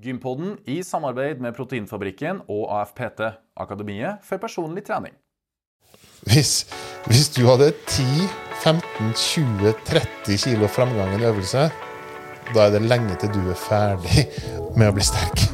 Gympodden i samarbeid med Proteinfabrikken og AFPT, Akademiet for personlig trening. Hvis, hvis du hadde 10, 15, 20, 30 kilo framgang i en øvelse, da er det lenge til du er ferdig med å bli sterk.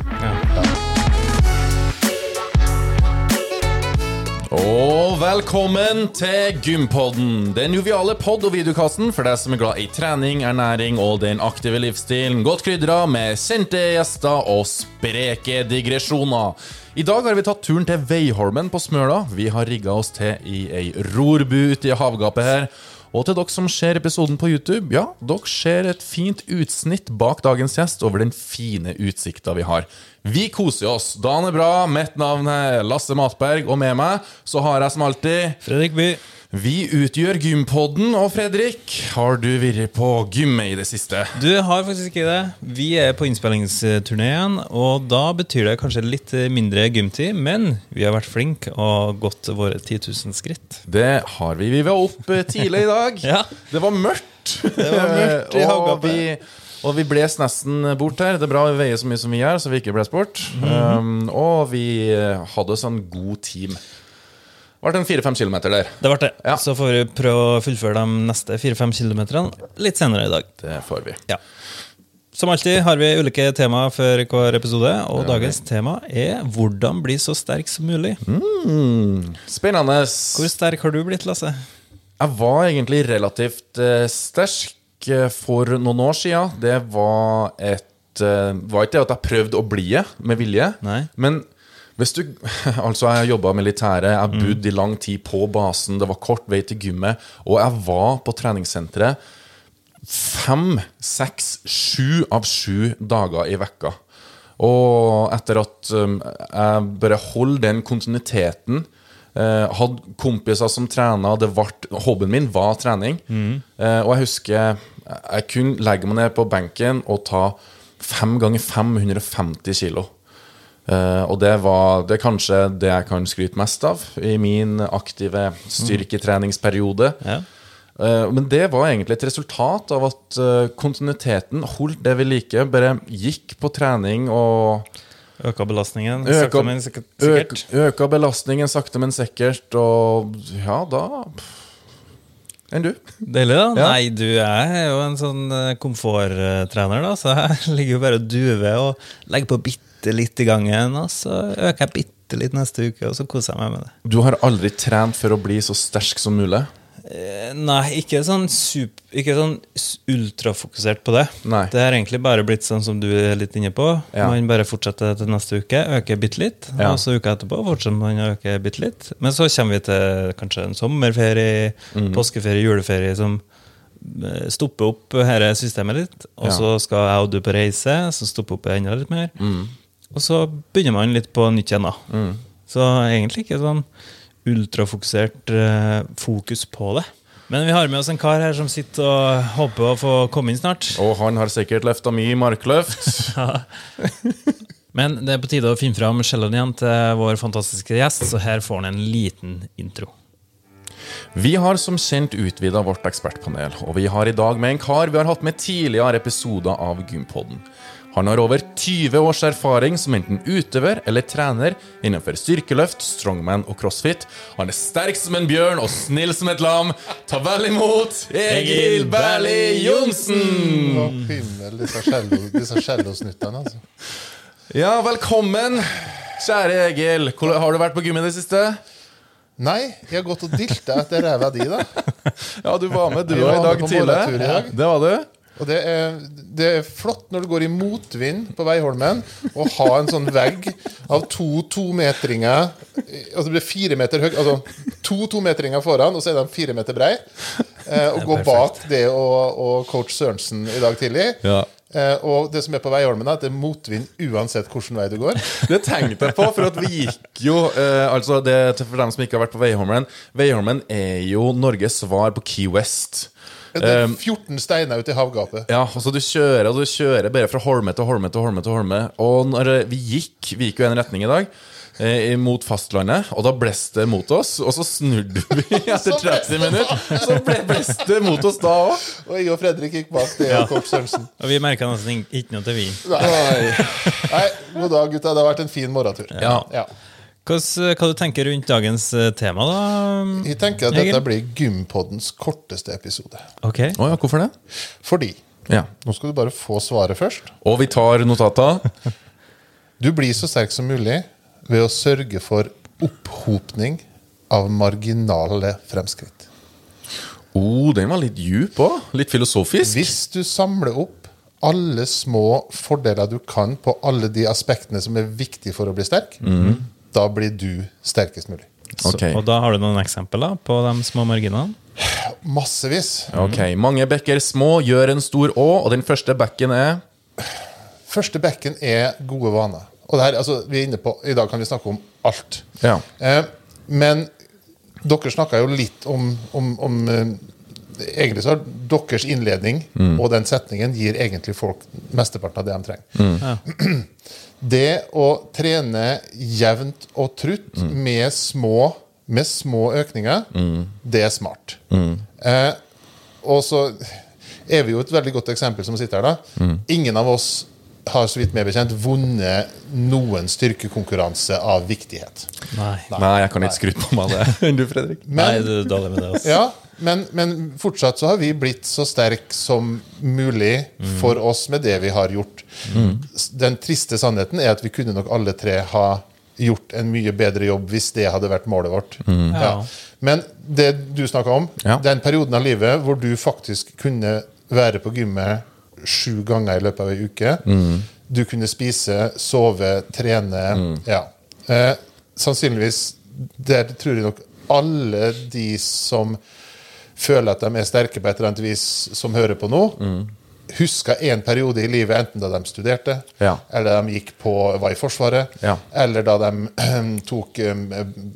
Og velkommen til Gympodden, den joviale pod- og videokassen for deg som er glad i trening, ernæring og den aktive livsstilen. Godt krydra med kjente gjester og spreke digresjoner. I dag har vi tatt turen til Veiholmen på Smøla. Vi har rigga oss til i ei rorbu ute i havgapet her. Og til dere som ser episoden på YouTube, ja, dere ser et fint utsnitt bak dagens gjest over den fine utsikta vi har. Vi koser oss. Dagen er bra. Mitt navn er Lasse Matberg, og med meg så har jeg som alltid Fredrik By. Vi utgjør Gympodden, og Fredrik, har du vært på gymmet i det siste? Du har faktisk ikke det. Vi er på innspillingsturneen, og da betyr det kanskje litt mindre gymtid, men vi har vært flinke og gått våre 10 000 skritt. Det har vi. Vi var oppe tidlig i dag. Ja. Det var mørkt. Det var mørkt i og, vi, og vi bles nesten bort her. Det er bra vi veier så mye som vi gjør, så vi ikke bles bort. Mhm. um, og vi hadde oss en god team. Det ble en fire-fem kilometer der. Det ble det. Ja. Så får vi prøve å fullføre de neste 4-5 kilometerne litt senere i dag. Det får vi. Ja. Som alltid har vi ulike temaer for hver episode, og dagens tema er 'Hvordan bli så sterk som mulig'. Mm, spennende. Hvor sterk har du blitt, Lasse? Jeg var egentlig relativt eh, sterk eh, for noen år siden. Det var et eh, var ikke det at jeg prøvde å bli det med vilje. Nei. Men hvis du Altså, jeg jobba militæret, jeg bodde i lang tid på basen, det var kort vei til gymmet, og jeg var på treningssenteret fem, seks, sju av sju dager i vekka. Og etter at um, jeg bare holdt den kontinuiteten eh, Hadde kompiser som trena, hobbyen min var trening. Mm. og jeg husker jeg kunne legge meg ned på benken og ta fem ganger 550 kilo. Eh, og det var det er kanskje det jeg kan skryte mest av i min aktive styrketreningsperiode. Ja. Uh, Men det var egentlig et resultat av at uh, kontinuiteten holdt det vi liker. Bare gikk på trening og Øka belastningen? øka, sakte, men sikkert. øk, øka belastningen sakte, men sikkert. Og ja, da Enn du? Deilig, da. Ja. Nei, du er jo en sånn komforttrener, da, så jeg ligger jo bare og duver og legger på bitte litt i gangen, og så øker jeg bitte litt neste uke, og så koser jeg meg med det. Du har aldri trent for å bli så sterk som mulig? Eh, Nei, ikke sånn, super, ikke sånn ultrafokusert på det. Nei. Det har egentlig bare blitt sånn som du er litt inne på. Ja. Man bare fortsetter til neste uke, øker bitte litt, Ja. og så uka etterpå fortsetter man å øke bitte litt. Men så kommer vi til kanskje en sommerferie, mm. påskeferie, juleferie som eh, stopper opp dette systemet litt. Og Ja. så skal jeg og du på reise, så stopper opp enda litt mer. Mhm. Og så begynner man litt på nytt igjen, da. Så egentlig ikke sånn ultrafokusert uh, fokus på det. Men vi har med oss en kar her som sitter og håper å få komme inn snart. Og han har sikkert løfta mye markløft. Men det er på tide å finne fram celloen igjen til vår fantastiske gjest, så her får han en liten intro. Vi har som kjent utvida vårt ekspertpanel, og vi har i dag med en kar vi har hatt med tidligere episoder av Gympodden. Han har over 20 års erfaring som enten utøver eller trener innenfor styrkeløft, strongman og crossfit. Han er sterk som en bjørn og snill som et lam. Ta vel imot Egil Berli Johnsen! Å, himmel, disse cello- cellosnuttene, altså. Ja, velkommen, kjære Egil. Har du vært på gym i det siste? Nei, jeg har gått og dilta etter ræva di, da. Ja, du var med, du òg, i dag tidlig. Det var du. Og det er, det er flott når du går i motvind på Veiholmen og ha en sånn vegg av to tometringer Altså det blir fire meter høy Altså to tometringer foran, og så er de fire meter brei. Eh, og gå bak det og, og coach Sørensen i dag tidlig. Ja. Eh, og det som er på Veiholmen, er at det er motvind uansett hvilken vei du går. Det tenkte jeg på, for at vi gikk jo eh, Altså det, For dem som ikke har vært på Veiholmen Veiholmen er jo Norges svar på Key West. Det er 14 steiner ute i havgapet. Ja, altså Du kjører og du kjører bare fra Holme til Holme til Holme. til Holme Og når eh, vi gikk Vi gikk jo i en retning i dag. eh, mot fastlandet, og da blåste det mot oss. Og så snudde vi etter 30 minutter. Så ble blåste det mot oss da òg. Og jeg og Fredrik gikk bak det. Ja. Sørensen. Og vi merka nesten ikke noe til vi. Nei, god dag, gutta. Det har vært en fin morgentur. Ja. Ja. Hvordan, hva du tenker rundt dagens eh, tema, da? Jeg tenker at Egil? dette blir Gympoddens korteste episode. Ok. Oh, ja, hvorfor det? Fordi Ja. Nå skal du bare få svaret først. Og vi tar notater. Du blir så sterk som mulig ved å sørge for opphopning av marginale fremskritt. Oh, den var litt djup òg. Litt filosofisk. Hvis du samler opp alle små fordeler du kan på alle de aspektene som er viktige for å bli sterk, da blir du sterkest mulig. Okay. Så, og da har du noen eksempler på de små marginene? Massevis. Ok, Mange bekker små gjør en stor å, og den første bekken er Første bekken er gode vaner. Og det her, altså, vi er inne på, I dag kan vi snakke om alt. Ja. Eh, men dere snakka jo litt om, om, om eh, Egentlig så har deres innledning og den setningen gir egentlig folk mesteparten av det de trenger. Det å trene jevnt og trutt med, små, med små økninger, det er smart. Eh, og så er vi jo et veldig godt eksempel som sitter her. da. Ingen av oss har så vidt meg bekjent vunnet noen styrkekonkurranse av viktighet. Nei. Nei, jeg kan ikke skryte på meg det du, Fredrik. Nei, du er dårlig med det. Altså. Ja, men, men fortsatt så har vi blitt så sterk som mulig for oss med det vi har gjort. Mm. Den triste sannheten er at vi kunne nok alle tre ha gjort en mye bedre jobb hvis det hadde vært målet vårt. Ja. Men det du snakka om, Ja. den perioden av livet hvor du faktisk kunne være på gymmet sju ganger i løpet av ei uke. Du kunne spise, sove, trene. Ja. Eh, sannsynligvis Der tror jeg nok alle de som føler at de er sterke på et eller annet vis, som hører på nå, husker en periode i livet, enten da de studerte, Ja. eller de gikk på, var i Forsvaret, Ja. eller da de tok um,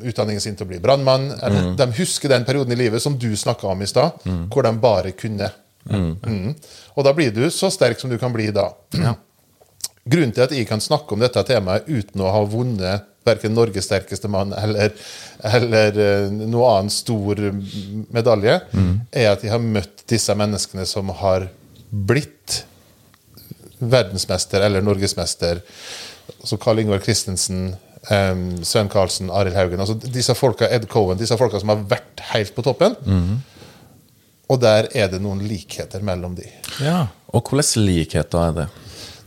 utdanningen sin til å bli brannmann. eller De husker den perioden i livet som du snakka om i stad, hvor de bare kunne. Mm. Og da blir du så sterk som du kan bli da. Grunnen til at jeg kan snakke om dette temaet uten å ha vunnet verken Norges sterkeste mann eller, eller eh, noe annen stor medalje, er at de har møtt disse menneskene som har blitt verdensmester eller norgesmester. Så Karl Ingvar Christensen, um, Sven Karlsen, Arild Haugen. Altså disse folka, Ed Cohen, disse folka som har vært helt på toppen. Og der er det noen likheter mellom de. Ja. Og hvilke likheter er det?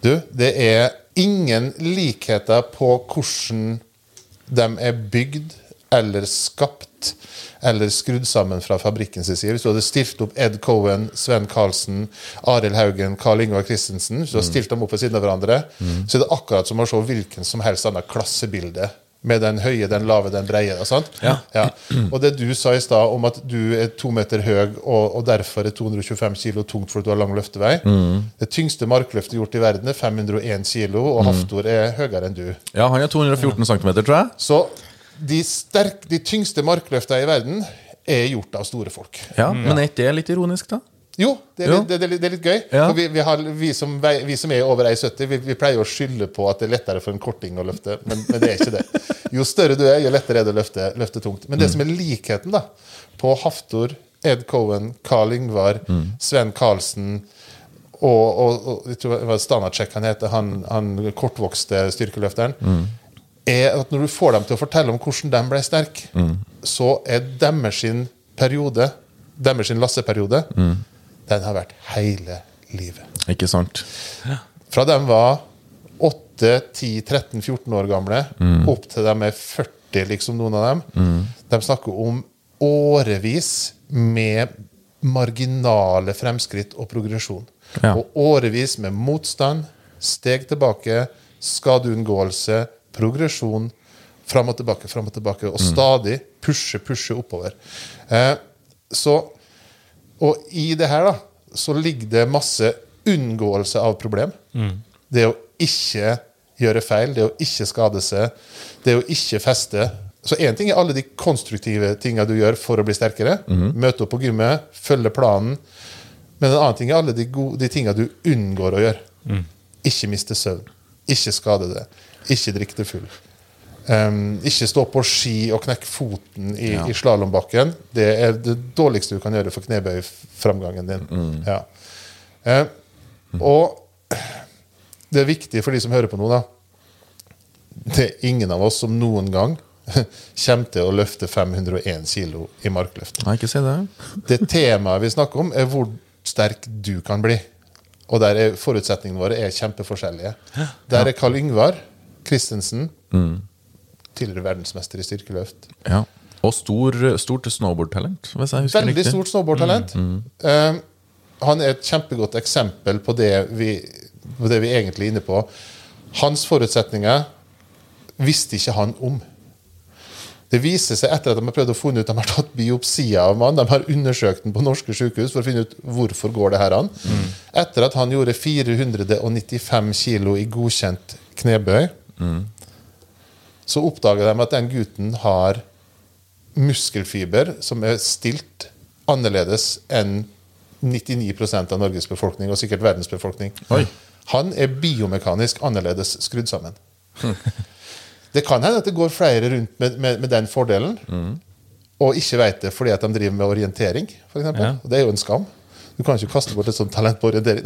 Du, det er ingen likheter på hvordan de er bygd eller skapt eller skrudd sammen fra fabrikkens side. Hvis du hadde stilt opp Ed Cohen, Sven Karlsen, Arild Haugen, Karl Ingvar Christensen Hvis du hadde stilt dem opp ved siden av hverandre, så er det akkurat som å se hvilken som helst annet klassebilde. Med den høye, den lave, den breie. Sant? Ja. Og det du sa i stad om at du er to meter høy og, og derfor er 225 kilo tungt fordi du har lang løftevei Det tyngste markløftet gjort i verden er 501 kilo, og Haftor er høyere enn du. Ja, han er 214 cm, tror jeg. Så de, sterk, de tyngste markløftene i verden er gjort av store folk. Ja, Men er ikke det litt ironisk, da? Jo, det er, Jo. litt, det, er litt, det er litt gøy. Ja. Vi, vi, har, vi, som, vi som er over 1,70, vi, vi pleier å skylde på at det er lettere for en korting å løfte, men, men det er ikke det. Jo større du er, jo lettere er det å løfte, løfte tungt. Men det som er likheten da, på Haftor, Ed Cohen, Carl Yngvar, Sven Karlsen og, og, og jeg tror det var Stanacek han heter, han, han kortvokste styrkeløfteren, er at når du får dem til å fortelle om hvordan de ble sterke, så er deres sin periode, deres sin lasseperiode, den har vært hele livet. Ikke sant? Fra de var 8, 10, 13, 14 år gamle, opp til de er 40, liksom noen av dem. De snakker om årevis med marginale fremskritt og progresjon. Ja. Og årevis med motstand, steg tilbake, skadeunngåelse, progresjon. Fram og tilbake, fram og tilbake. Og stadig pushe, pushe oppover. Eh, så og i det her da, så ligger det masse unngåelse av problem. Det å ikke gjøre feil, det å ikke skade seg, det å ikke feste. Så én ting er alle de konstruktive tinga du gjør for å bli sterkere. Møte opp på gymmet, følge planen. Men en annen ting er alle de, gode, de tinga du unngår å gjøre. Ikke miste søvn. Ikke skade deg. Ikke drikke deg full. Um, ikke stå på ski og knekke foten i, Ja. slalåmbakken. Det er det dårligste du kan gjøre for knebøyframgangen din. Mm. Ja. Eh, og det er viktig for de som hører på nå, da. Det er ingen av oss som noen gang kommer til å løfte 501 kilo i markløft. Nei, ikke si det. Det temaet vi snakker om, er hvor sterk du kan bli. Og der er forutsetningene våre er kjempeforskjellige. Der er Karl Yngvar Christensen, tidligere verdensmester i styrkeløft. Ja. Og stor, stort snowboardtalent, Veldig riktig. stort snowboardtalent. Eh, han er et kjempegodt eksempel på det, vi, det vi egentlig er inne på. Hans forutsetninger visste ikke han om. Det viser seg etter at de har prøvd å funne ut De har tatt biopsier av mannen, de har undersøkt den på norske sykehus for å finne ut hvorfor går det her an. Etter at han gjorde 495 kilo i godkjent knebøy, så oppdaga de at den gutten har muskelfiber som er stilt annerledes enn 99% av Norges befolkning, og sikkert verdens befolkning. Oi. Han er biomekanisk annerledes skrudd sammen. Det kan hende at det går flere rundt med, med, med den fordelen, og ikke vet det fordi at de driver med orientering, f.eks. Ja. Det er jo en skam. Du kan ikke kaste bort et sånt talent på orientering.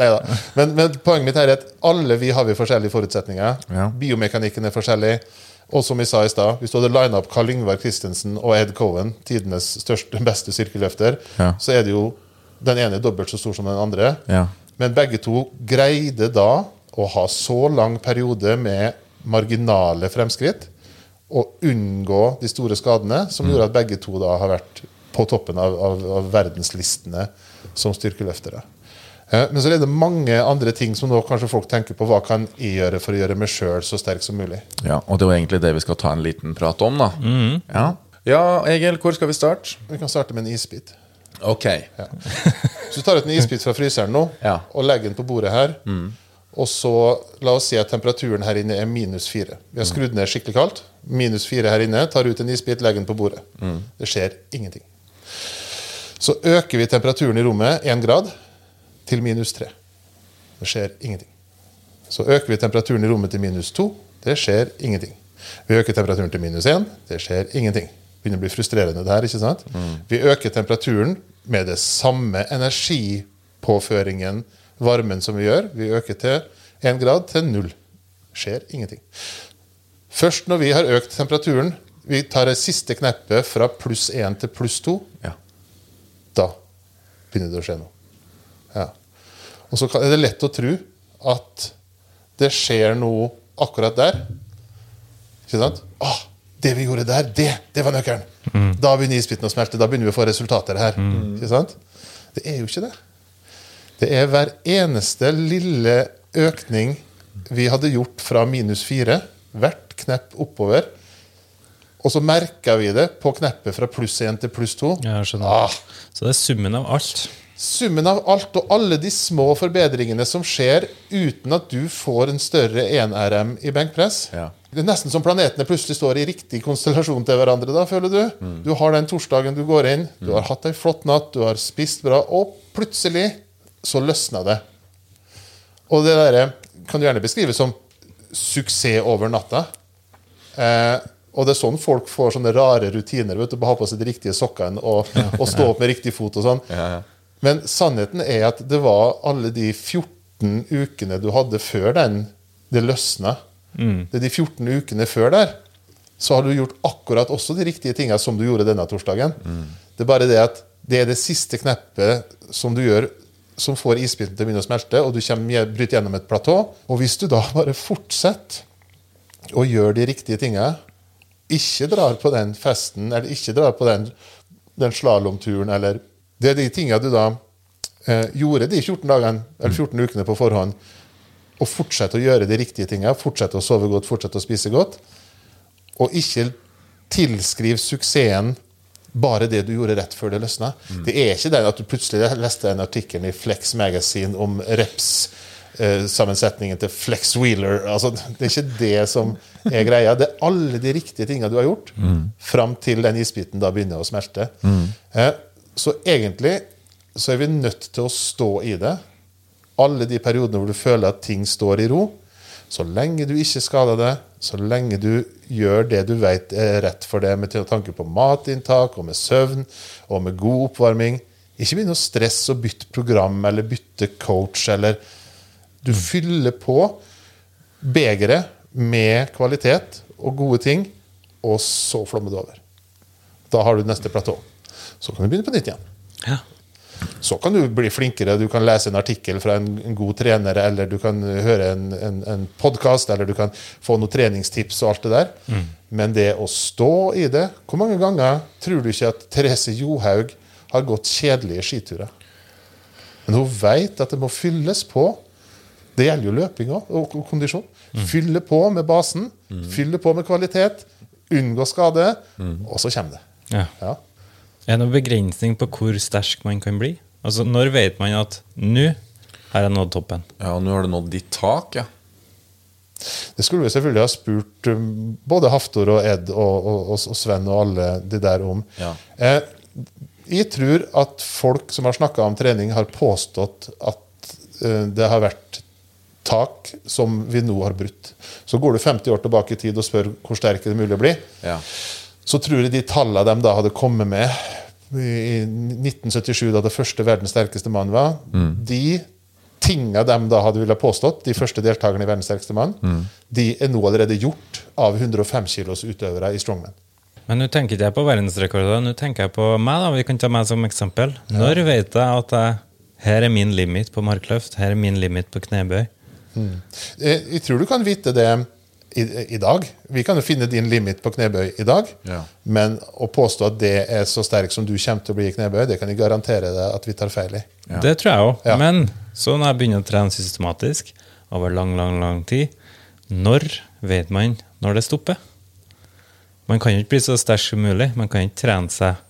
Men, men poenget mitt er at alle vi har vi forskjellige forutsetninger. Ja. Biomekanikken er forskjellig. Og som vi sa i stad, hvis du hadde lina opp Karl Yngvar Christensen og Ed Cohen, tidenes største, beste styrkeløfter, Ja. så er det jo den ene dobbelt så stor som den andre. Ja. Men begge to greide da å ha så lang periode med marginale fremskritt og unngå de store skadene, som gjorde at begge to da har vært på toppen av, av, av verdenslistene som styrkeløftere. Eh, Men så er det mange andre ting som nå kanskje folk tenker på. Hva kan jeg gjøre for å gjøre meg sjøl så sterk som mulig? ja. Og det er jo egentlig det vi skal ta en liten prat om, da. Ja. ja, Egil, hvor skal vi starte? Vi kan starte med en isbit. Ok. Så du tar ut en isbit fra fryseren nå Ja. og legger den på bordet her. Og så la oss si at temperaturen her inne er minus fire. Vi har skrudd ned skikkelig kaldt. Minus fire her inne. Tar ut en isbit, legger den på bordet. Det skjer ingenting. Så øker vi temperaturen i rommet én grad til minus tre. Det skjer ingenting. Så øker vi temperaturen i rommet til minus to. Det skjer ingenting. Vi øker temperaturen til minus én. Det skjer ingenting. Begynner å bli frustrerende, det her. ikke sant? Vi øker temperaturen med det samme energipåføringen, varmen, som vi gjør. Vi øker til én grad til null. Skjer ingenting. Først når vi har økt temperaturen, vi tar det siste kneppet fra pluss én til pluss to, Ja. da begynner det å skje noe. Ja. Og så er det lett å tro at det skjer noe akkurat der. Ikke sant? Ah, det vi gjorde der, det, det var nøkkelen! Da begynner isbiten å smelte. Da begynner vi å få resultater her. Ikke sant? Det er jo ikke det. Det er hver eneste lille økning vi hadde gjort fra minus fire, hvert knepp oppover, og så merka vi det på kneppet fra pluss én til pluss to. Jeg skjønner. Ah, Så det er summen av alt. Summen av alt og alle de små forbedringene som skjer uten at du får en større 1RM i benkpress. Ja. Det er nesten som planetene plutselig står i riktig konstellasjon til hverandre. da, føler Du Du har den torsdagen du går inn, du har hatt ei flott natt, du har spist bra, og plutselig så løsna det. Og det der kan du gjerne beskrive som suksess over natta. Eh, og det er sånn folk får sånne rare rutiner. vet du, ha på seg de riktige sokkene og, og stå opp med riktig fot. og sånn. Ja, ja. Men sannheten er at det var alle de 14 ukene du hadde før den det løsna. Det er de 14 ukene før der. Så har du gjort akkurat også de riktige tinga som du gjorde denne torsdagen. Det er bare det at det er det siste kneppet som du gjør som får isbiten til å begynne å smelte, og du kommer, bryter gjennom et platå. Og hvis du da bare fortsetter å gjøre de riktige tinga, ikke drar på den festen, eller ikke drar på den, den slalåmturen, eller Det er de tinga du da eh, gjorde de 14 dagene, eller 14 ukene på forhånd, og fortsette å gjøre de riktige tinga, fortsette å sove godt, fortsette å spise godt, og ikke tilskriv suksessen bare det du gjorde rett før det løsna. Det er ikke det at du plutselig leste en artikkel i Flex Magazine om reps. eh, Sammensetningen til Flex Wheeler. Altså, det er ikke det som er greia. Det er alle de riktige tinga du har gjort, fram til den isbiten da begynner å smelte. Mm. Så egentlig så er vi nødt til å stå i det. Alle de periodene hvor du føler at ting står i ro. Så lenge du ikke skader deg, så lenge du gjør det du vet er rett for deg med tanke på matinntak og med søvn og med god oppvarming. Ikke begynn å stresse og bytte program eller bytte coach. eller Du fyller på begeret med kvalitet og gode ting, og så flommer det over. Da har du neste platå. Så kan du begynne på nytt igjen. Ja. Så kan du bli flinkere. Du kan lese en artikkel fra en, god trener, eller du kan høre en, en, en podkast, eller du kan få noen treningstips og alt det der. Men det å stå i det Hvor mange ganger tror du ikke at Therese Johaug har gått kjedelige skiturer? Men hun vet at det må fylles på. Det gjelder jo løping og kondisjon. Fylle på med basen, fylle på med kvalitet, unngå skade, og så kommer det. Ja. Ja. Er det noen begrensning på hvor sterk man kan bli? Altså, Når vet man at nå har jeg nådd toppen? Ja, nå har du nådd ditt tak, ja. Det skulle vi selvfølgelig ha spurt um, både Haftor og Ed og, og, og, og Sven og alle de der om. Ja. Eh, jeg tror at folk som har snakka om trening, har påstått at eh, det har vært tak som vi nå har brutt. Så går du 50 år tilbake i tid og spør hvor sterk er det mulig å bli, ja. Så tror jeg de tallene de da hadde kommet med i 1977, da det første verdens sterkeste mann var, de tinga de da hadde ville påstått, de første deltakerne i verdens sterkeste mann, de er nå allerede gjort av 105 kilos utøvere i strongman. Men nå tenker ikke jeg på verdensrekorder, nå tenker jeg på meg. da, Vi kan ta meg som eksempel. Når vet jeg at jeg, her er min limit på markløft, her er min limit på knebøy? Jeg, jeg tror du kan vite det i, i dag. Vi kan jo finne din limit på knebøy i dag. Ja. Men å påstå at det er så sterk som du kommer til å bli i knebøy, det kan jeg garantere deg at vi tar feil i. Ja. Det tror jeg òg. Ja. Men så når jeg begynner å trene systematisk over lang, lang, lang tid, når vet man når det stopper? Man kan jo ikke bli så sterk som mulig. Man kan ikke trene seg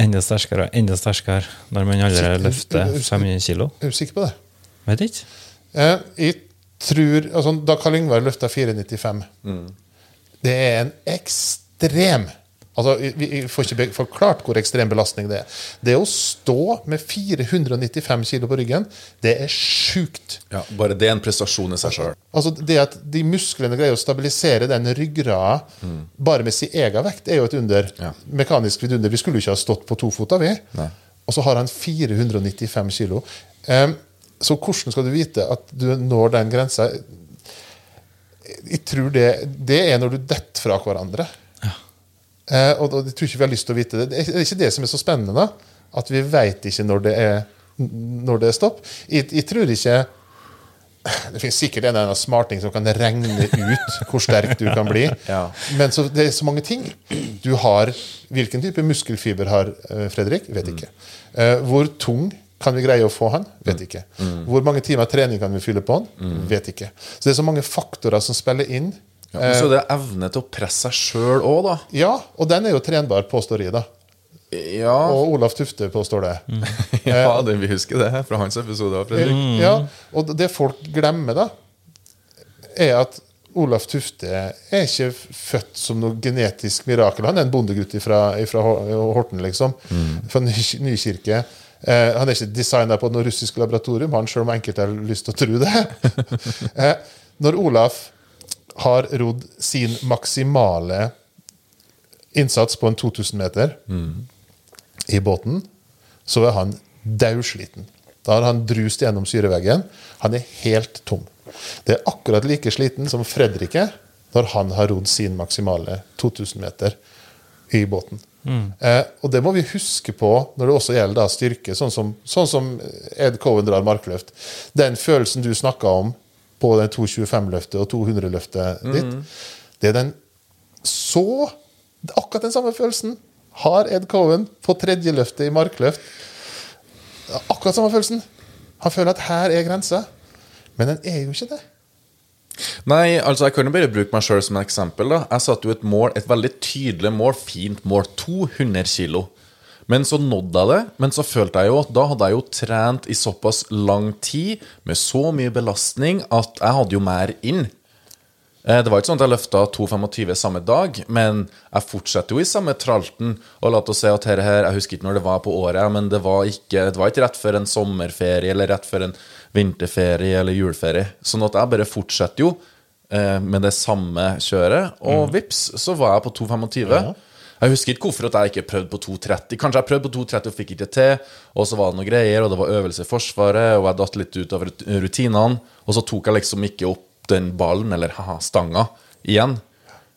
enda sterkere og enda sterkere når man allerede løfter 500 kilo. Er du sikker på det? Vet ikke. Eh, tror, altså, Da Karl Yngvar løfta 495 Det er en ekstrem altså, vi, vi får ikke forklart hvor ekstrem belastning det er. Det å stå med 495 kilo på ryggen, det er sjukt. ja. Bare det er en prestasjon i seg sjøl. Altså det at de musklene greier å stabilisere den ryggrada bare med sin egen vekt, er jo et under. Ja. Mekanisk vidunder. Vi skulle jo ikke ha stått på to føtter, vi. Nei. Og så har han 495 kilo. Em, så hvordan skal du vite at du når den grensa? Jeg tror det, det er når du detter fra hverandre. Eh, og, og jeg tror ikke vi har lyst til å vite det. Det er ikke det som er så spennende, da. At vi veit ikke når det er, når det er stopp. Jeg, jeg tror ikke Det finnes sikkert en eller annen smarting som kan regne ut hvor sterk du kan bli. Ja. Men så, det er så mange ting. Du har Hvilken type muskelfiber har eh, Fredrik? Vet ikke. Eh, hvor tung kan vi greie å få han? Vet ikke. Hvor mange timer trening kan vi fylle på han? Vet ikke. Så det er så mange faktorer som spiller inn. Ja, men så er evne til å presse seg sjøl òg, da. Ja, og den er jo trenbar, påstår jeg, da. Ja, Og Olaf Tufte påstår det. ja det, vi husker det fra hans episode. Mm. Ja, og det folk glemmer, da, er at Olaf Tufte er ikke født som noe genetisk mirakel. Han er en bondegutt fra, Horten, liksom. Fra Ny- Nykirke. Eh, han er ikke designa på noe russisk laboratorium, han selv om enkelte har lyst til å tro det. eh, når Olaf har rodd sin maksimale innsats på en 2000 meter i båten, så er han daudsliten. Da har han drust gjennom syreveggen. Han er helt tom. Det er akkurat like sliten som Fredrik er når han har rodd sin maksimale 2000 meter i båten. Eh, og det må vi huske på når det også gjelder da styrke, sånn som, sånn som Ed Cohen drar markløft. Den følelsen du snakka om på den 225-løftet og 200-løftet ditt, det er den så Akkurat den samme følelsen har Ed Cohen på tredje løftet i markløft. Akkurat samme følelsen. Han føler at her er grensa, men den er jo ikke det. Nei, altså jeg kunne bare bruke meg sjøl som et eksempel. da Jeg satte jo et mål, et veldig tydelig mål, fint mål, 200 kilo. Men så nådde jeg det, men så følte jeg jo at da hadde jeg jo trent i såpass lang tid, med så mye belastning, at jeg hadde jo mer inn. Eh, Det var ikke sånn at jeg løfta 2,25 samme dag, men jeg fortsetter jo i samme tralten. Og la oss si at her, her, Jeg husker ikke når det var på året, men det var ikke, det var ikke rett før en sommerferie eller rett før en vinterferie eller juleferie. Sånn at jeg bare fortsetter jo eh, med det samme kjøret, og vips, så var jeg på 2,25. Jeg husker ikke hvorfor at jeg ikke prøvde på 2,30. Kanskje jeg prøvde på 2,30 og fikk ikke til, og så var det noen greier, og det var øvelse i Forsvaret, og jeg datt litt ut av rutinene, og så tok jeg liksom ikke opp den ballen, eller haha, stanga, igjen.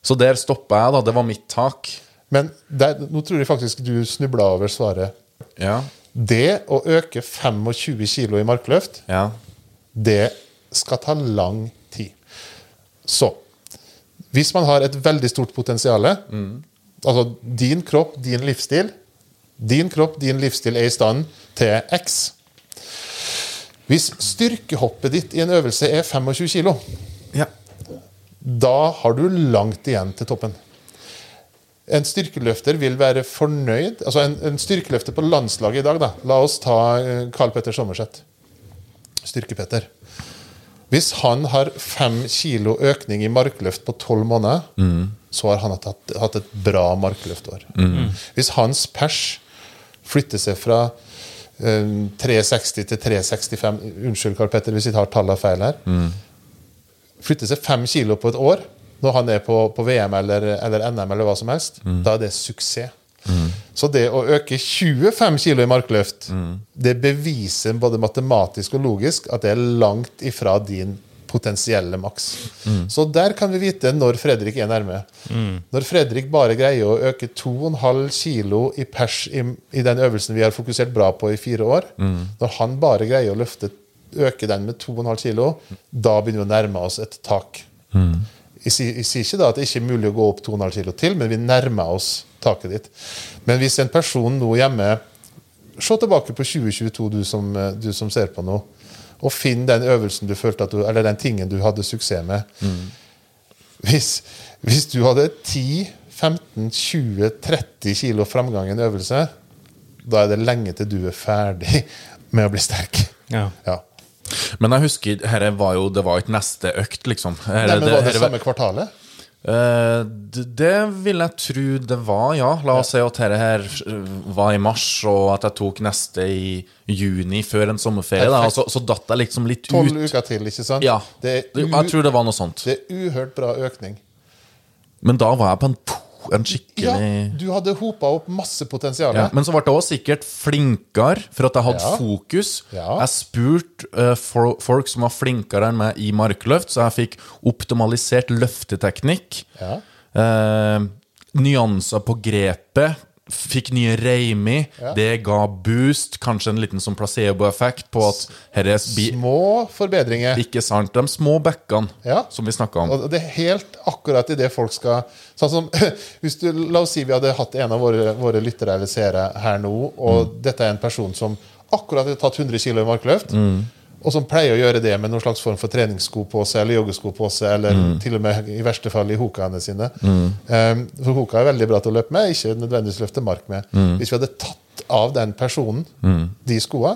Så der stoppa jeg, da. Det var mitt tak. Men der, nå tror jeg faktisk du snubla over svaret. Ja. Det å øke 25 kilo i markløft, Ja. det skal ta lang tid. Så hvis man har et veldig stort potensial, altså din kropp, din livsstil Din kropp, din livsstil er i stand til X. Hvis styrkehoppet ditt i en øvelse er 25 kilo, ja. da har du langt igjen til toppen. En styrkeløfter vil være fornøyd Altså en, en styrkeløfter på landslaget i dag, da. La oss ta eh, Carl Petter Sommerseth. Styrke-Petter. Hvis han har fem kilo økning i markløft på tolv måneder, så har han hatt, hatt et bra markløftår. Hvis hans pers flytter seg fra 360 til 365 Unnskyld, Karl Petter, hvis jeg tar tallene feil her. Flytter seg fem kilo på et år, når han er på, på VM eller, eller NM, eller hva som helst, da er det suksess. Så det å øke 25 kilo i markløft, det beviser både matematisk og logisk at det er langt ifra din potensielle maks. Så der kan vi vite når Fredrik er nærme. Når Fredrik bare greier å øke 2,5 kilo i pers i, i den øvelsen vi har fokusert bra på i fire år, når han bare greier å løfte øke den med 2,5 kilo, da begynner vi å nærme oss et tak. Jeg, sier, ikke da at det ikke er mulig å gå opp 2,5 kilo til, men vi nærmer oss taket ditt. Men hvis en person nå hjemme Se tilbake på 2022, du som, eh, du som ser på nå, og finn den øvelsen du følte at du, eller den tingen du hadde suksess med. Hvis, hvis du hadde 10, 15, 20, 30 kilo framgang i en øvelse, da er det lenge til du er ferdig med å bli sterk. Ja. Ja. Men jeg husker, var jo, det var ikke neste økt, liksom. Her, Nei, men Var det her, samme kvartalet? Eh, det, vil jeg tro det var, ja. La oss si at dette her eh, var i mars, og at jeg tok neste i juni før en sommerferie. Da, så, så datt jeg liksom litt Tolv ut. uker til, ikke sant? Ja, jeg tror det var noe sånt. det er uhørt bra økning. Men da var jeg på en, en Ja, du hadde hopa opp masse potensial. Ja, men så ble jeg også sikkert flinkere for at jeg hadde Ja. fokus. Jeg spurte uh, for, folk som var flinkere enn meg i markløft, så jeg fikk optimalisert løfteteknikk. Ja. Eh, nyanser på grepet. Fikk nye reimi. Ja. Det ga boost. Kanskje en liten sånn placeboeffekt på at her er Små forbedringer. Ikke sant? De små bekkene Ja. som vi snakka om. Og det er helt akkurat i det folk skal Sånn som hvis du, La oss si vi hadde hatt en av våre, våre lyttere eller seere her nå, og dette er en person som akkurat har tatt 100 kg i markløft, og som pleier å gjøre det med noen slags form for treningssko på seg eller joggesko på seg, eller til og med i verste fall i hokaene sine. Um, for hoka er veldig bra til å løpe med, ikke nødvendigvis løfte mark med. Hvis vi hadde tatt av den personen de skoa,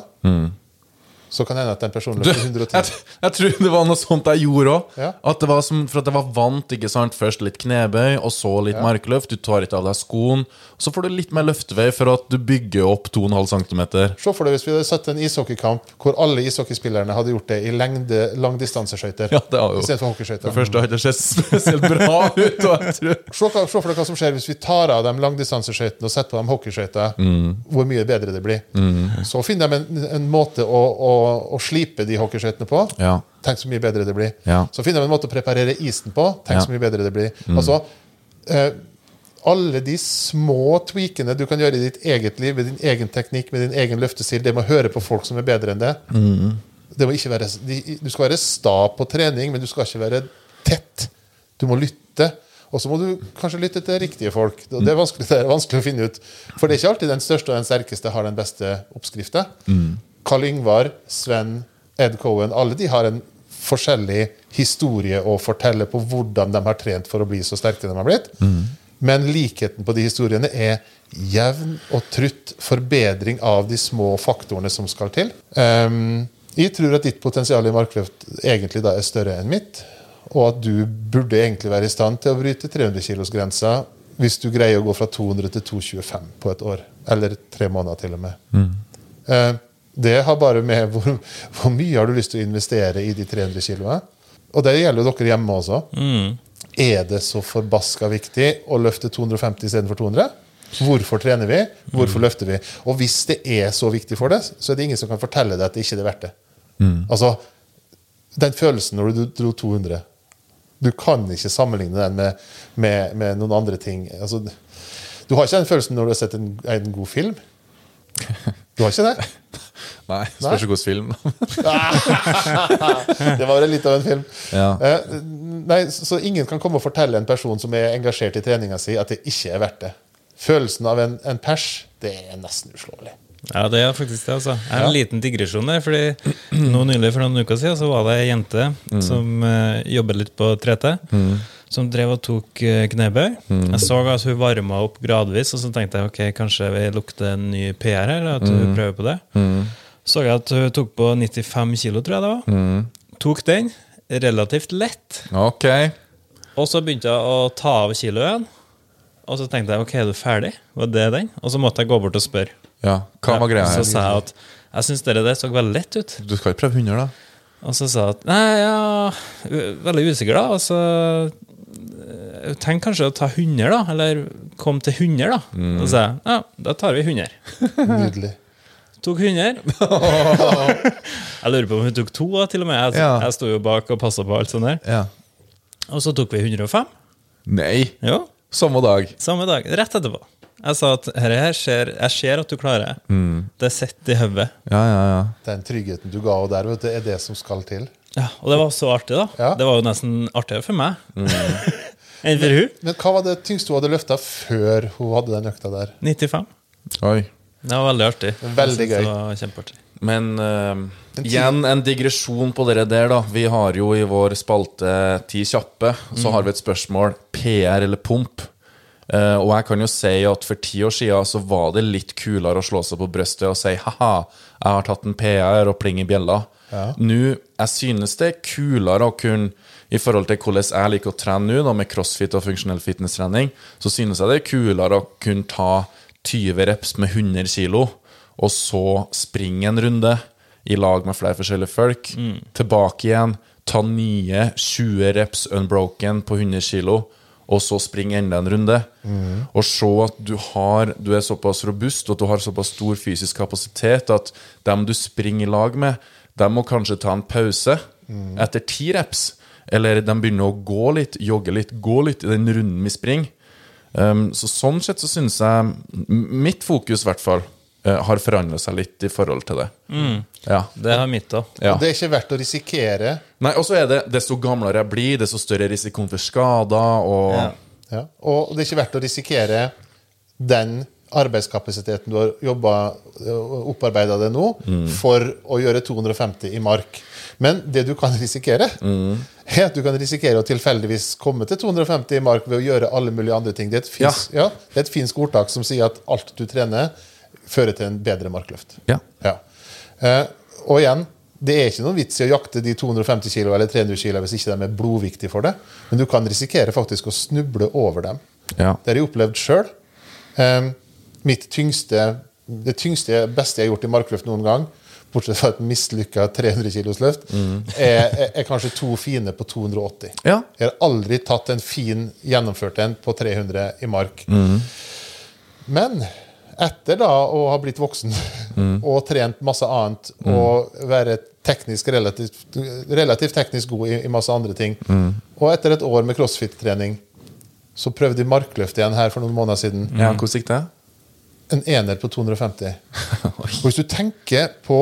så kan det hende at den personen løper 110. Jeg, jeg tror det var noe sånt jeg gjorde òg. Ja. At det var som, for at jeg var vant. ikke sant? Først litt knebøy, og så litt markløft. Du tar ikke av deg skoen. Så får du litt mer løftevei for at du bygger opp 2,5 cm. Se for deg hvis vi hadde satt en ishockeykamp hvor alle ishockeyspillerne hadde gjort det i lengde, langdistanseskøyter. Ja, det har jo For hockeyskøyter. det hadde det ikke sett spesielt bra ut. Se, for deg hva som skjer hvis vi tar av de langdistanseskøytene og setter på de hockeyskøyter. Mm. Hvor mye bedre det blir. Så finner de en, en måte å, å, å slipe de hockeyskøytene på. Ja. Tenk så mye bedre det blir. Ja. Så finner de en måte å preparere isen på. Tenk så mye bedre det blir. Altså, eh, alle de små tweakene du kan gjøre i ditt eget liv, med din egen teknikk, med din egen løftestil, det med å høre på folk som er bedre enn det. det må ikke være, du skal være sta på trening, men du skal ikke være tett. Du må lytte. Og så må du kanskje lytte til riktige folk. Det er det er vanskelig å finne ut. For det er ikke alltid den største og den sterkeste har den beste oppskrifta. Karl Yngvar, Sven, Ed Cohen, alle de har en forskjellig historie å fortelle på hvordan de har trent for å bli så sterke de har blitt. Men likheten på de historiene er jevn og trutt forbedring av de små faktorene som skal til. Um, jeg tror at ditt potensial i markløft egentlig da er større enn mitt, og at du burde egentlig være i stand til å bryte 300 kilos-grensa hvis du greier å gå fra 200 til 225 på et år. Eller tre måneder, til og med. Eh, det har bare med hvor, hvor mye har du lyst til å investere i de 300 kiloene. og det gjelder jo dere hjemme også. Mm. Er det så forbaska viktig å løfte 250 istedenfor 200? Hvorfor trener vi? Hvorfor Mm. løfter vi? Og hvis det er så viktig for deg, så er det ingen som kan fortelle deg at det ikke er verdt det. Mm. Altså, den følelsen når du dro 200 Du kan ikke sammenligne den med, med, med noen andre ting. Altså, du har ikke den følelsen når du har sett en, en god film. Du har ikke det? Nei, spørs hvilken film. Det var litt av en film. Ja. Eh, nei, så ingen kan komme og fortelle en person som er engasjert i treninga si, at det ikke er verdt det. Følelsen av en, en pers, det er nesten uslåelig. Ja, det er faktisk det. altså. Jeg har en liten digresjon der. fordi nå nylig For noen uker siden så var det ei jente som uh, jobber litt på 3T. Som drev og tok knebøy. knebøy. Jeg så at hun varma opp gradvis, og så tenkte jeg ok, kanskje vi lukter en ny PR her. Eller at hun prøver på det. Så jeg at hun tok på 95 kilo, tror jeg det var. Tok den. Relativt lett. Ok. Og så begynte jeg å ta av kiloen. Og så tenkte jeg ok, er du ferdig? Var det den? Og så måtte jeg gå bort og spørre. Ja, Hva var greia her? Så sa jeg at jeg syns det så veldig lett ut. Du skal ikke prøve 100, da? Og så sa jeg at nei, ja, veldig usikker, da. Og så eh, tenk kanskje å ta 100, da. Eller kom til 100, da. Mm. Og så sa jeg ja, da tar vi 100. Nydelig. Tok 100. jeg lurer på om hun tok to, da, til og med. Jeg, Ja. jeg sto jo bak og passa på alt sånt der. Ja. Og så tok vi 105. Nei. Jo, Samme dag. samme dag. Rett etterpå. Jeg sa at her, her skjer, jeg ser at du klarer det. Mm. Det sitter i hodet. Ja, ja, ja. Den tryggheten du ga henne der, vet du, er det som skal til. Ja, og det var så artig, da. Ja. Det var jo nesten artigere for meg Mm. enn for hun. Men hva var det tyngste hun hadde løfta før hun hadde den økta der? 95. Oi. Det var veldig artig. Veldig gøy. Det var kjempeartig. Men uh, igjen en digresjon på dere der, da. Vi har jo i vår spalte Ti kjappe, så har vi et spørsmål. PR eller pump? Uh, og jeg kan jo si at for ti år siden så var det litt kulere å slå seg på brystet og si ha-ha, jeg har tatt en PR og pling i bjella. Ja. Nå, jeg synes det er kulere å kunne i forhold til hvordan jeg liker å trene nå, da, med crossfit og funksjonell fitness-trening, så synes jeg det er kulere å kunne ta 20 reps med 100 kilo, og så springe en runde i lag med flere forskjellige folk. Tilbake igjen, ta nye 20 reps unbroken på 100 kilo, og så springe enda en runde. Og se at du, har, du er såpass robust og at du har såpass stor fysisk kapasitet at dem du springer i lag med, de må kanskje ta en pause etter ti reps. Eller de begynner å gå litt, jogge litt, gå litt i den runden vi springer. Um, så sånn sett så syns jeg Mitt fokus, i hvert fall, eh, har forandret seg litt i forhold til det. Ja. Det er mitt òg. ja. Det er ikke verdt å risikere. Nei, og så er det desto gamlere jeg blir, desto større risikoen for skader og Ja. Ja. Og det er ikke verdt å risikere den arbeidskapasiteten du har jobba opparbeida deg nå, for å gjøre 250 i mark. Men det du kan risikere, er at du kan risikere å tilfeldigvis komme til 250 i mark ved å gjøre alle mulige andre ting. Det er et, finsk, ja. det er et finsk ordtak som sier at alt du trener, fører til en bedre markløft. Ja. Ja. Eh, og igjen, det er ikke noen vits i å jakte de 250 kilo eller 300 kilo hvis ikke de er blodviktige for det. Men du kan risikere faktisk å snuble over dem. Ja. Det har jeg opplevd sjøl. mitt tyngste, det tyngste, beste jeg har gjort i markløft noen gang, bortsett fra et mislykka 300 kilos løft, er, er, er kanskje to fine på 280. Ja. Jeg har aldri tatt en fin, gjennomført en på 300 i mark. Men etter da å ha blitt voksen og trent masse annet og være teknisk relativt, relativt teknisk god i, i masse andre ting, og etter et år med crossfit-trening, så prøvde jeg markløft igjen her for noen måneder siden. ja. Hvordan gikk det? En ener på 250. Og hvis du tenker på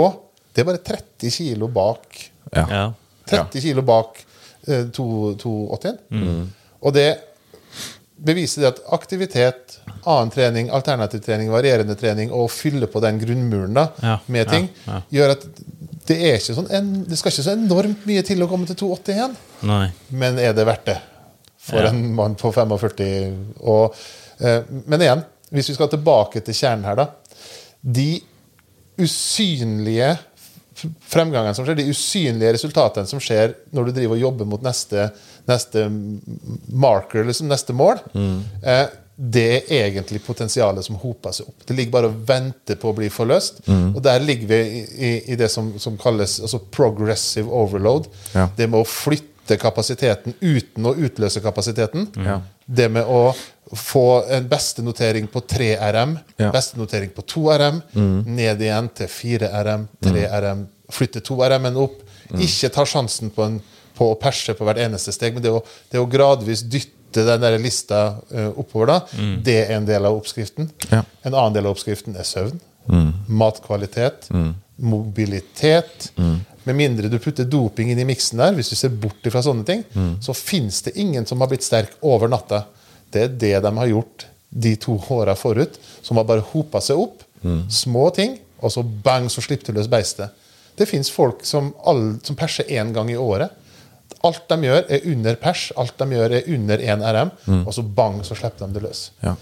Det er bare 30 kilo bak Ja. Ja. 30 kilo bak eh, 2- 281. Og det beviser det at aktivitet, annen trening, alternativ trening, varierende trening og å fylle på den grunnmuren da, Ja, med ja, ting, ja. gjør at det, er ikke sånn en, det skal ikke så enormt mye til å komme til 281. Nei. Men er det verdt det for Ja. en mann på 45? Og, eh, men igjen, hvis vi skal tilbake til kjernen her, da. De usynlige fremgangene som skjer, de usynlige resultatene som skjer når du driver og jobber mot neste, neste marker, liksom neste mål, eh, det er egentlig potensialet som hoper seg opp. Det ligger bare og venter på å bli forløst. Og der ligger vi i, i, i det som, som kalles altså progressive overload. Ja. Det med å flytte kutte kapasiteten uten å utløse kapasiteten. Ja. Det med å få en beste notering på 3 RM, Ja. beste notering på 2 RM, ned igjen til 4 RM, 3 RM, flytte 2 RM-en opp. Ikke ta sjansen på, en, på å perse på hvert eneste steg, men det å, det å gradvis dytte den der lista uh, oppover, da, det er en del av oppskriften. Ja. En annen del av oppskriften er søvn. Matkvalitet. Mobilitet. Med mindre du putter doping inn i miksen der, hvis du ser bort fra sånne ting, så fins det ingen som har blitt sterk over natta. Det er det de har gjort de to åra forut, som har bare hopa seg opp. Små ting, og så bang, så slipper du løs beistet. Det fins folk som, all, som perser én gang i året. Alt de gjør, er under pers. Alt de gjør, er under 1 RM, og så bang, så slipper de det løs. Ja.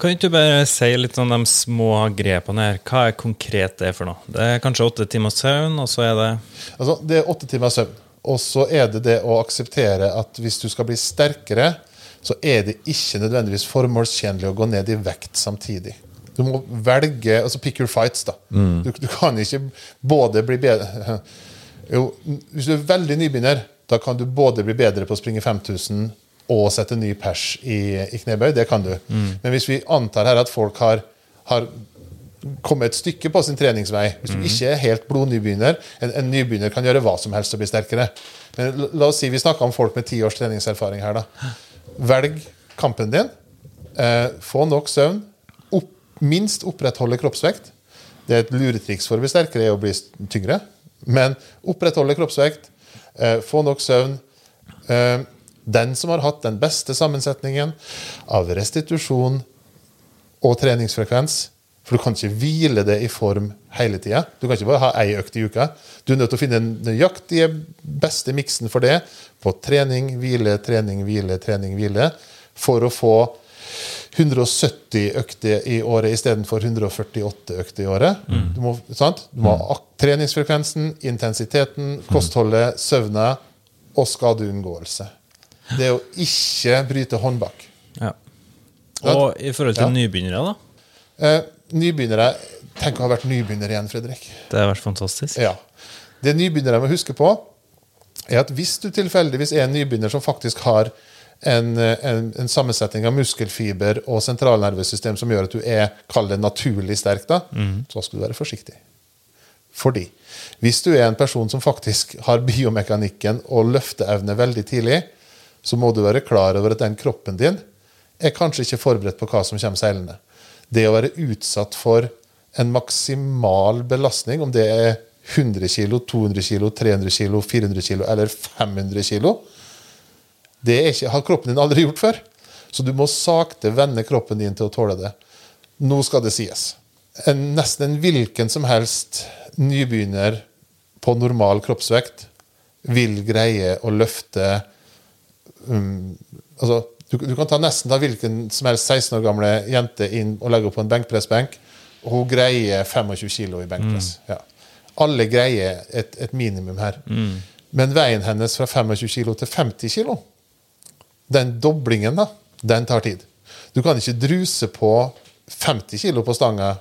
Kan ikke du bare si litt om de små grepene her? Hva er konkret det for noe? Det er kanskje åtte timers søvn, og så er det Altså, det er åtte timer søvn. Og så er det det å akseptere at hvis du skal bli sterkere, så er det ikke nødvendigvis formålstjenlig å gå ned i vekt samtidig. Du må velge altså Pick your fights, da. Du, du kan ikke både bli bedre Jo, hvis du er veldig nybegynner, da kan du både bli bedre på å springe 5000 og sette ny pers i, i knebøy. Det kan du. Men hvis vi antar her at folk har, har kommet et stykke på sin treningsvei. Hvis du ikke er helt blodnybegynner en, en nybegynner kan gjøre hva som helst og bli sterkere. Men la oss si vi snakker om folk med ti års treningserfaring her. da. Velg kampen din. Eh, få nok søvn. Opp, minst opprettholde kroppsvekt. Det er et luretriks for å bli sterkere er å bli tyngre. Men opprettholde kroppsvekt. Eh, få nok søvn. Eh, den som har hatt den beste sammensetningen av restitusjon og treningsfrekvens. For du kan ikke hvile det i form hele tida. Du kan ikke bare ha ei økt i uka. Du er nødt til å finne den nøyaktige, beste miksen for det på trening, hvile, trening, hvile, trening, hvile. For å få 170 økter i året istedenfor 148 økter i året. Du må, sant? Du må ha treningsfrekvensen, intensiteten, kostholdet, søvna og skadeunngåelse. Det er å ikke bryte håndbak. ja. Og i forhold til Ja. nybegynnere, da? Eh, nybegynnere Tenk å ha vært nybegynner igjen, Fredrik. Det har vært fantastisk. Ja. Det nybegynnere må huske på, er at hvis du tilfeldigvis er en nybegynner som faktisk har en, eh, en, en sammensetning av muskelfiber og sentralnervesystem som gjør at du er kall det naturlig sterk, da, så skal du være forsiktig. Fordi hvis du er en person som faktisk har biomekanikken og løfteevne veldig tidlig, så må du være klar over at den kroppen din er kanskje ikke forberedt på hva som kommer seilende. Det å være utsatt for en maksimal belastning, om det er 100 kg, 200 kg, 300 kg, 400 kg eller 500 kg, det ikke, har kroppen din aldri gjort før. Så du må sakte vende kroppen din til å tåle det. Nå skal det sies. En, nesten en hvilken som helst nybegynner på normal kroppsvekt vil greie å løfte um, altså, du, du kan ta nesten ta hvilken som helst 16 år gamle jente inn og legge på en benkpressbenk, og hun greier 25 kilo i benkpress. Ja. Alle greier et, et minimum her. Men veien hennes fra 25 kilo til 50 kilo, den doblingen, da, den tar tid. Du kan ikke druse på 50 kilo på stanga.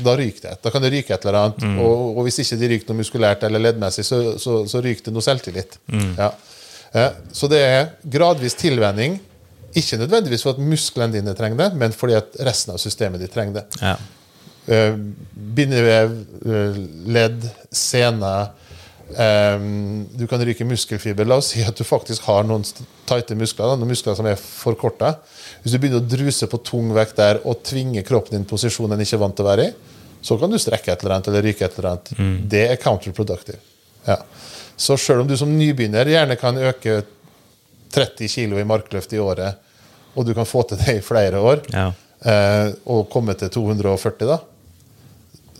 Da ryker det. Da kan det ryke et eller annet. Og, og hvis ikke det ryker noe muskulært eller leddmessig, så, så, så ryker det noe selvtillit. Ja. Eh, Så det er gradvis tilvenning. Ikke nødvendigvis for at musklene dine trenger det, men fordi at resten av systemet ditt trenger det. Ja. Eh, bindevev, eh, ledd, sener Du kan ryke muskelfiber. La oss si at du faktisk har noen tighte muskler, noen muskler som er forkorta. Hvis du begynner å druse på tung vekt der og tvinge kroppen din i en posisjon den ikke er vant til å være i, så kan du strekke et eller annet eller ryke et eller annet. Det er counterproductive. Ja. Så selv om du som nybegynner gjerne kan øke 30 kg i markløft i året, og du kan få til det i flere år, Ja. eh, og komme til 240, da,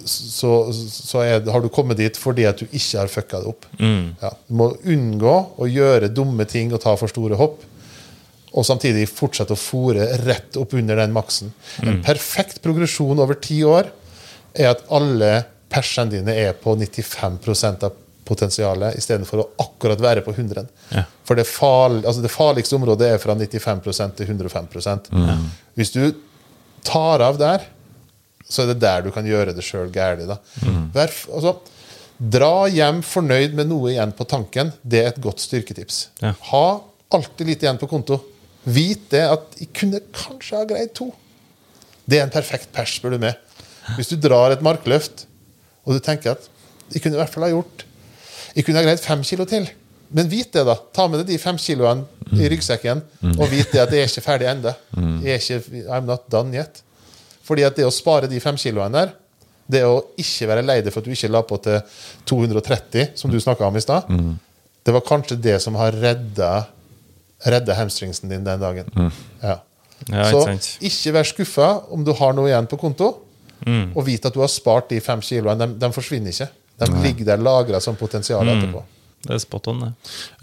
så, så er, har du kommet dit fordi at du ikke har fucka det opp. Ja, du må unngå å gjøre dumme ting og ta for store hopp. Og samtidig fortsette å fòre rett opp under den maksen. En perfekt progresjon over ti år er at alle persene dine er på 95 av potensialet, istedenfor å akkurat være på 100. Ja. For det, farl, altså det farligste området er fra 95% til 105% Hvis du tar av der, så er det der du kan gjøre det sjøl gærent. Mm. Altså, Dra hjem fornøyd med noe igjen på tanken. Det er et godt styrketips. Ja. Ha alltid litt igjen på konto. Vit det at jeg kunne kanskje ha greid to. Det er en perfekt pers, spør du meg. Hvis du drar et markløft, og du tenker at jeg kunne i hvert fall ha gjort Jeg kunne ha greid fem kilo til. Men vit det, da. Ta med deg de fem kiloene i ryggsekken, og vit det at jeg er ikke ferdig ennå. Jeg er ikke I'm not done yet. Fordi at det å spare de fem kiloene der, det å ikke være lei deg for at du ikke la på til 230, som du snakka om i stad, det var kanskje det som har redda redda hamstringsen din den dagen. Ja. Ja, Så ikke ikke vær skuffa om du har noe igjen på konto, Mm. og vit at du har spart de fem kiloene. De, de forsvinner ikke. De ligger der lagra som potensial Mm. etterpå. Det er spot on, det.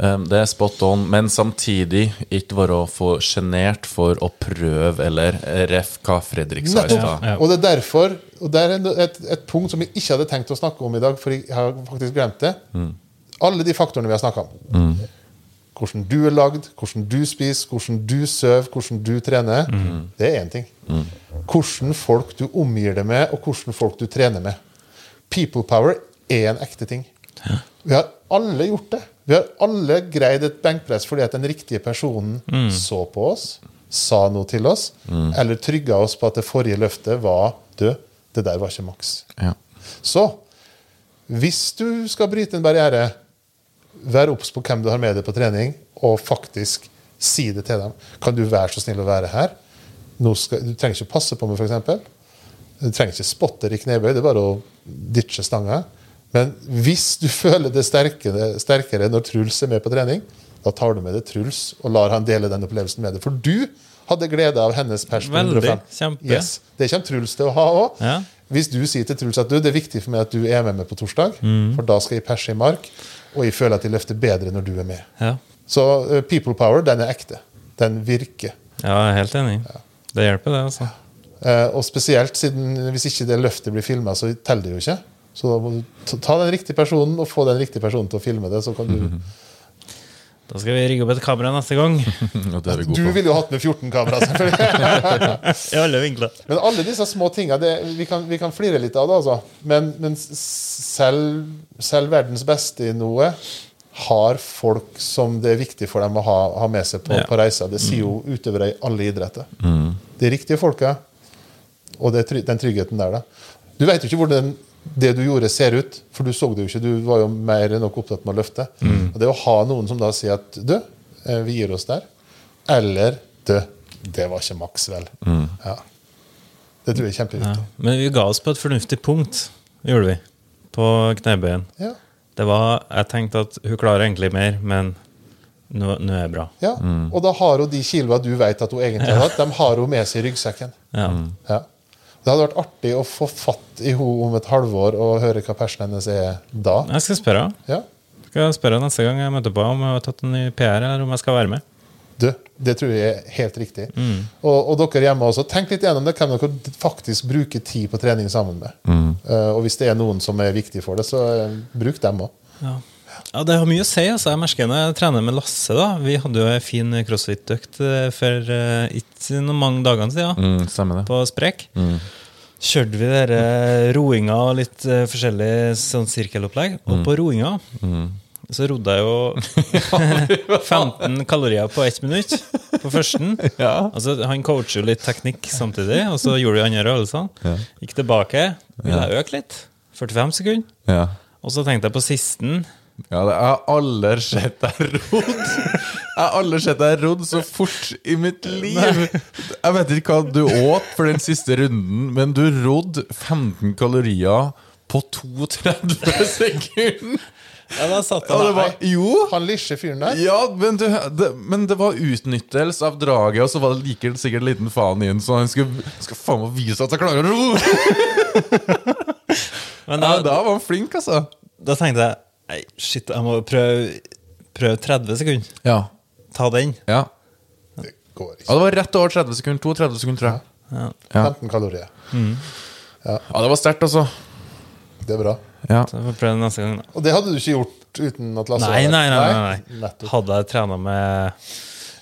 Um, Det er spot on, men samtidig ikke være for sjenert for å prøve, eller ref hva Fredrik sa i stad. Ja. Og det er derfor Og det er et, et punkt som jeg ikke hadde tenkt å snakke om i dag, for jeg har faktisk glemt det. Mm. Alle de faktorene vi har snakka om. Hvordan du er lagd, hvordan du spiser, hvordan du sover, hvordan du trener. Mm. Det er én ting. Hvordan folk du omgir deg med, og hvordan folk du trener med. People power er en ekte ting. Vi har alle gjort det. Vi har alle greid et benkpress fordi at den riktige personen så på oss, sa noe til oss, eller trygga oss på at det forrige løftet var død. Det der var ikke maks. Ja. Så hvis du skal bryte en barriere, vær obs på hvem du har med deg på trening, og faktisk si det til dem. Kan du være så snill å være her? Nå skal, du trenger ikke passe på meg, f.eks. Du trenger ikke spotter i knebøy, det er bare å ditche stanga. Men hvis du føler det sterkere, sterkere når Truls er med på trening, da tar du med deg Truls og lar han dele den opplevelsen med deg. For du hadde glede av hennes pers på 105. Kjempe. Yes. Det kommer Truls til å ha òg. Ja. Hvis du sier til Truls at du, det er viktig for meg at du er med meg på torsdag, for da skal jeg perse i mark, og jeg føler at jeg løfter bedre når du er med. Ja. Så uh, people power, den er ekte. Den virker. ja, jeg er helt enig. Det hjelper, det. altså. Uh, og spesielt siden hvis ikke det løftet blir filma, så teller det jo ikke. Så da må du ta- den riktige personen og få den riktige personen til å filme det. Så kan du Da skal vi rigge opp et kamera neste gang. Det er vi Du ville jo hatt med 14 kamera, selvfølgelig. I alle vinkler. Men alle disse små tinga vi, kan- vi kan flire litt av det, altså. Men, men selv, selv verdens beste i noe har folk som det er viktig for dem å ha, ha med seg på, Ja. på reiser. Det sier jo utøvere i alle idretter. De riktige folka, og det er den tryggheten der, da. Du veit jo ikke hvordan det du gjorde, ser ut, for du så det jo ikke. Du var jo mer enn nok opptatt med å løfte. Og det å ha noen som da sier at du, eh, vi gir oss der, eller du, det var ikke maks, vel. Ja. Det tror jeg er Ja. Men vi ga oss på et fornuftig punkt, gjorde vi. På knebøyen. Ja. Det var, Jeg tenkte at hun klarer egentlig mer, men nå, nå er det bra. Ja. Og da har hun de kiloene du vet at hun egentlig har hatt, de har hun med seg i ryggsekken. Ja. Ja. Det hadde vært artig å få fatt i henne om et halvår og høre hva persen hennes er da. Jeg skal spørre. Ja. Skal jeg spørre henne neste gang jeg møter på om hun har tatt en ny PR, eller om jeg skal være med. Du, det tror jeg er helt riktig. Og, og dere hjemme også, tenk litt gjennom det. Hvem dere faktisk bruker tid på trening sammen med. Eh, og hvis det er noen som er viktig for det, så uh, bruk dem òg. Ja. Ja, Det har mye å si. altså. Jeg merker når jeg trener med Lasse. da Vi hadde jo en fin crossfit-økt eh, for uh, ikke noen mange dagene siden, Mm, stemmer det. på Sprek. Kjørte vi dere roinga og litt uh, forskjellig sånn sirkelopplegg. Og på roinga så rodde jeg jo 15 kalorier på ett minutt på førsten. Altså, han coacher litt teknikk samtidig, og så gjorde vi andre øvelsene. Gikk tilbake, ville jeg øke litt. 45 sekunder. Ja. Og så tenkte jeg på sisten. Ja, det, jeg har aldri sett deg rodd Jeg har aldri sett deg rodd så fort i mitt liv. Jeg vet ikke hva du åt for den siste runden, men du rodde 15 kalorier på 32 sekunder. Ja, da satt han der var, jo Han lisje fyren der. ja, men, du, det, men det var utnyttelse av draget, og så var det like sikkert en liten faen inn, så han skulle, skal faen meg vise at jeg klarer å ro! Men Ja, da, da var han flink, altså. da tenkte jeg Nei, shit, jeg må prøve, prøve 30 sekunder. Ja. Ta den. Ja. Det går ikke. ja, det var rett over 30 sekunder. 32 sekunder, tror jeg. Ja. Ja. 15 kalorier. Ja, det var sterkt, altså. Det er bra. Ja. Så jeg får prøve neste gang, da. Og det hadde du ikke gjort uten at Lasse Nei, var nei, der. nei. nei, nei. Nettopp. Hadde jeg trena med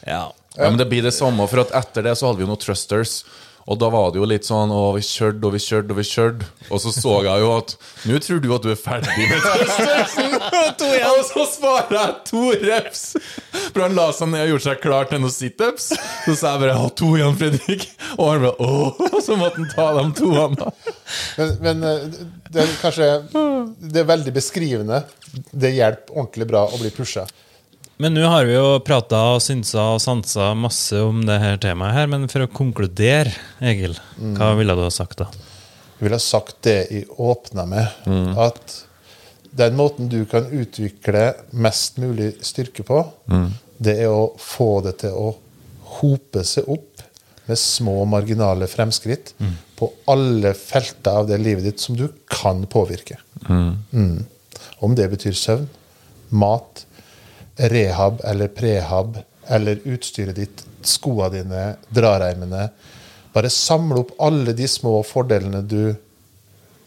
Ja. Ja, men det blir det samme, for at etter det så hadde vi jo noen thrusters. Og da var det jo litt sånn Å, vi kjørte og vi kjørte og vi kjørte. Og så så jeg jo at Nå tror du at du er ferdig med testen! og så svarer jeg to reps! For han la seg ned og gjorde seg klar til noen situps. Så sa jeg bare «Å, to igjen, Fredrik. Og han bare 'Å', Og så måtte han ta de to da. Men, men eh, det er kanskje Det er veldig beskrivende. Det hjelper ordentlig bra å bli pusha. Men nå har vi jo prata og synsa og sansa masse om det her temaet her, men for å konkludere, Egil, hva ville du ha sagt da? Jeg ville ha sagt det jeg åpna med. At den måten du kan utvikle mest mulig styrke på, det er å få det til å hope seg opp med små, marginale fremskritt på alle felter av det livet ditt som du kan påvirke. Mm. Om det betyr søvn, mat, rehab eller prehab eller utstyret ditt, skoene dine, drareimene. Bare samle opp alle de små fordelene du,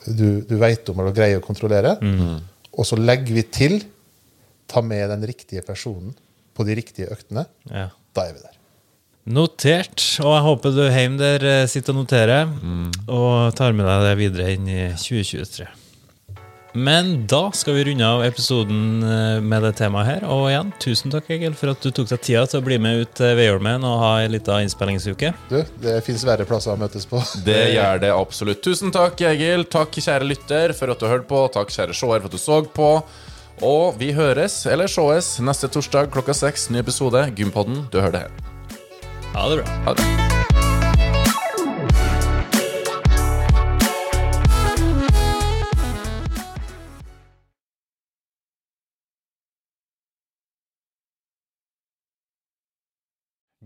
du, du vet om eller greier å kontrollere. Og så legger vi til ta med den riktige personen på de riktige øktene. Ja. Da er vi der. Notert. Og jeg håper du hjemme der eh, sitter og noterer, og tar med deg det videre inn i 2023. Men da skal vi runde av episoden eh, med det temaet her. Og igjen, tusen takk, Egil, for at du tok deg tida til å bli med ut til Veiholmen og ha ei lita innspillingsuke. Du, det fins verre plasser å møtes på. Det gjør det absolutt. Tusen takk, Egil. Takk, kjære lytter, for at du hørte på. Takk, kjære seer, for at du så på. Og vi høres, eller sees, neste torsdag klokka seks. Ny episode. Gympodden. Du hører det her. Ha det bra. Ha det bra.